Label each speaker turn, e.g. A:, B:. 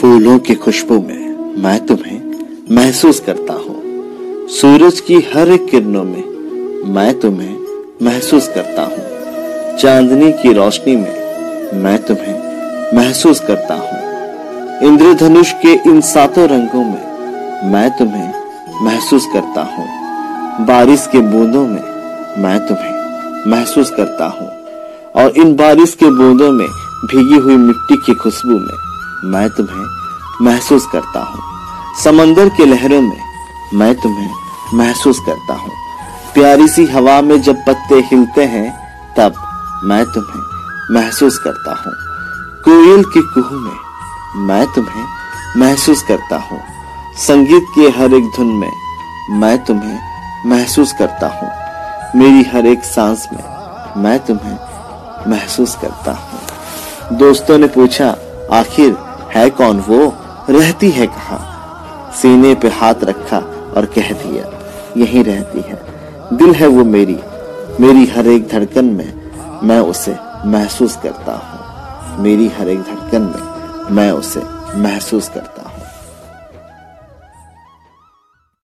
A: फूलों की खुशबू में मैं तुम्हें महसूस करता हूँ। सूरज की हर एक किरणों में मैं तुम्हें महसूस करता हूँ। चांदनी की रोशनी में मैं तुम्हें महसूस करता हूँ। इंद्रधनुष के इन सातों रंगों में मैं तुम्हें महसूस करता हूँ। बारिश के बूंदों में मैं तुम्हें महसूस करता हूँ। और इन बारिश के बूंदों में भीगी हुई मिट्टी की खुशबू में मैं तुम्हें महसूस करता हूँ। समंदर के लहरों में मैं तुम्हें महसूस करता हूँ। प्यारी सी हवा में जब पत्ते हिलते हैं, तब मैं तुम्हें महसूस करता हूँ। कोयल के कुहू में मैं तुम्हें महसूस करता हूँ। संगीत के हर एक धुन में मैं तुम्हें महसूस करता हूँ। मेरी हर एक सांस में मैं तुम्हें महसूस करता हूँ। दोस्तों ने पूछा, आखिर है कौन वो? रहती है कहा? सीने पे हाथ रखा और कह दिया, यही रहती है। दिल है वो मेरी। मेरी हर एक धड़कन में मैं उसे महसूस करता हूँ। मेरी हर एक धड़कन में मैं उसे महसूस करता